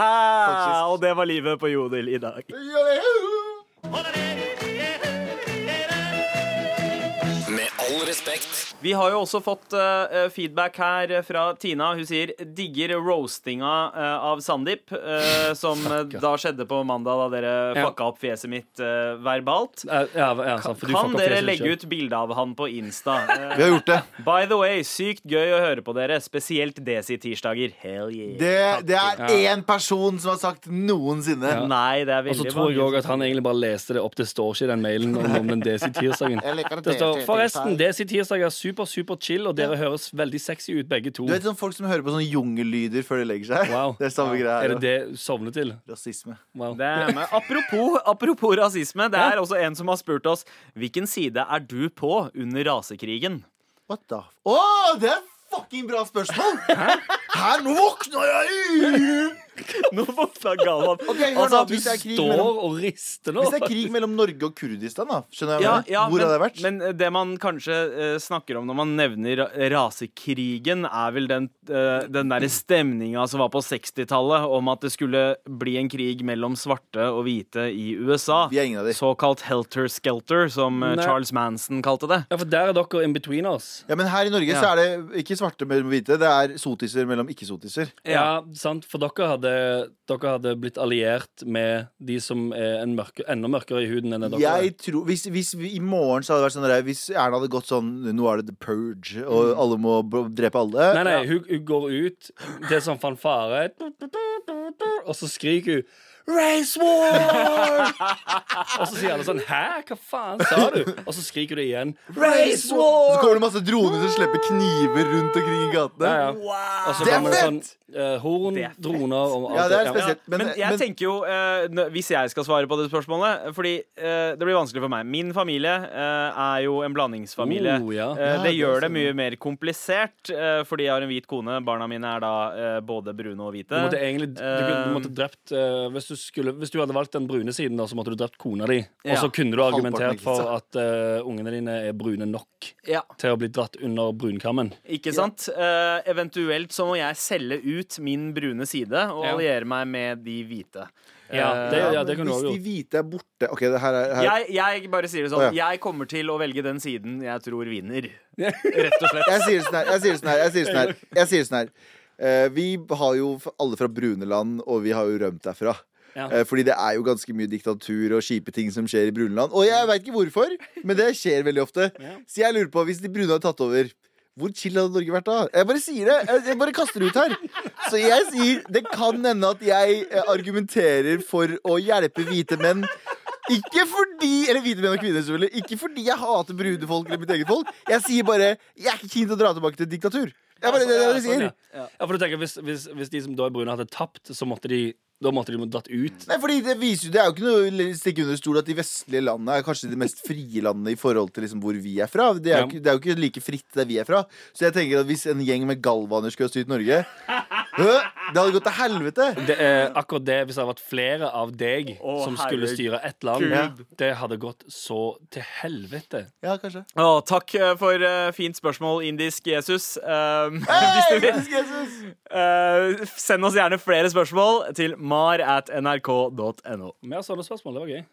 og det var livet på Jodel i dag. Med all respekt. Vi har jo også fått uh, feedback her fra Tina. Hun sier 'digger roastinga uh, av Sandeep', uh, som da skjedde på mandag, da dere Ja. fucka opp fjeset mitt verbalt. Ja, ja, sant, for du Kan dere fjeset legge ut bilde av han på Insta? Vi har gjort det. by the way, sykt gøy å høre på dere, spesielt Desi-tirsdager. Hell yeah. Det, det er én person som har sagt noensinne. Nei, det er veldig Og så tror jeg òg at han egentlig bare leste det opp. Det står ikke i den mailen om, om den Desi-tirsdagen. Det står forresten, Desi-tirsdag er super, super chill, og dere høres veldig sexy ut, begge to. Du vet sånn folk som hører på sånne jungellyder før de legger seg? Wow. Det er samme greia Er det det sovner til? Rasisme. Wow. Det er med. Apropos, apropos rasisme, det er også en som har spurt oss Hvilken side er du på under rasekrigen. What the. Å, det er fucking bra spørsmål! Hæ? Nå våkna jeg! Nå våkna Galvan. Okay, Altså, nå, Du står mellom og rister nå. Hvis det er krig mellom Norge og Kurdistan, da Skjønner jeg Ja, ja. Hvor men, har det vært? men det man kanskje uh, snakker om når man nevner rasekrigen, er vel den, uh, den derre stemninga som var på 60-tallet om at det skulle bli en krig mellom svarte og hvite i USA. Vi er ingen av de. Såkalt helter-skelter, som eh, Nei. Charles Manson kalte det. Ja, for der er dere in between oss. Ja, men her i Norge Ja. så er det ikke svarte mellom hvite, det er sotiser mellom ikke-sotiser. Ja, sant, for dere hadde, dere hadde blitt alliert med de som er en mørke, enda mørkere i huden enn det dere Jeg tror, hvis, hvis vi, I morgen så hadde det vært sånn der, Hvis Erna hadde gått sånn Nå er det The Purge, og alle må drepe alle. Nei, nei, hun, hun går ut, det er sånn fanfare, og så skriker hun Race war! og så sier alle sånn Hæ, hva faen sa du? Og så skriker hun igjen. Race war! Så kommer det masse droner som slipper kniver rundt omkring i gatene. Ja, ja. Wow. Det er fett! sånn eh, horn, Det er droner og alt Ja, det er Ja. spesielt. Men, Men, jeg men- tenker jo, uh, hvis jeg skal svare på det spørsmålet Fordi uh, det blir vanskelig for meg. Min familie eh, er jo en blandingsfamilie. Oh, ja. Eh, Ja, det det gjør det det mye mer komplisert, fordi jeg har en hvit kone. Barna mine er da både brune og hvite. Du måtte egentlig du, du måtte drept hvis, du skulle, hvis du hadde valgt den brune siden, da, så måtte du drept kona di. Og så kunne du argumentert for at ungene dine er brune nok Ja, til å bli dratt under brunkammen. ikke sant? Eh, eventuelt så må jeg selge ut min brune side og Ja. alliere meg med de hvite. Ja, Eh, det- ja, det kan du hvis de hvite er borte OK, det her er her. jeg, jeg bare sier det sånn. Oh, ja. Jeg kommer til å velge den siden jeg tror vinner. Rett og slett. Jeg sier det sånn her. Jeg sier det sånn her. Jeg sier sånn her. Jeg sier sånn her. Eh, vi har jo alle fra brune land, og vi har jo rømt derfra. Ja. Eh, fordi det er jo ganske mye diktatur og kjipe ting som skjer i brune land. Og jeg veit ikke hvorfor, men det skjer veldig ofte. Ja. Så jeg lurer på, hvis de brune hadde tatt over hvor chill hadde Norge vært da? Jeg bare sier det. Jeg, bare kaster det ut her. Så jeg sier det kan hende at jeg eh, argumenterer for å hjelpe hvite menn. Ikke fordi Eller hvite menn og kvinner, selvfølgelig. Ikke fordi jeg hater brune folk eller mitt eget folk. Jeg sier bare jeg er ikke keen til å dra tilbake til diktatur. Jeg bare, det er det jeg sier. Ja, for du tenker hvis, hvis, hvis de som da er brune, hadde tapt, så måtte de Da måtte de dratt ut. Nei, fordi Det viser jo, det er jo ikke noe å stikke under stol at de vestlige landene er kanskje de mest frie landene i forhold til liksom hvor vi er fra. Det er, Ja. jo ikke, det er jo ikke like fritt der vi er fra. Så jeg tenker at hvis en gjeng med galvaner skulle ha styrt Norge Det hadde gått til helvete. Det er akkurat det Hvis det hadde vært flere av deg Å, som skulle herregud. styre ett land, Gud. det hadde gått så til helvete. Ja, kanskje. Å, takk eh, for uh, fint spørsmål, indisk Jesus. Um, hvis Hey, du vil, Jesus! Uh, send oss gjerne flere spørsmål til mar at nrk.no. Mer sånne spørsmål. Det var gøy.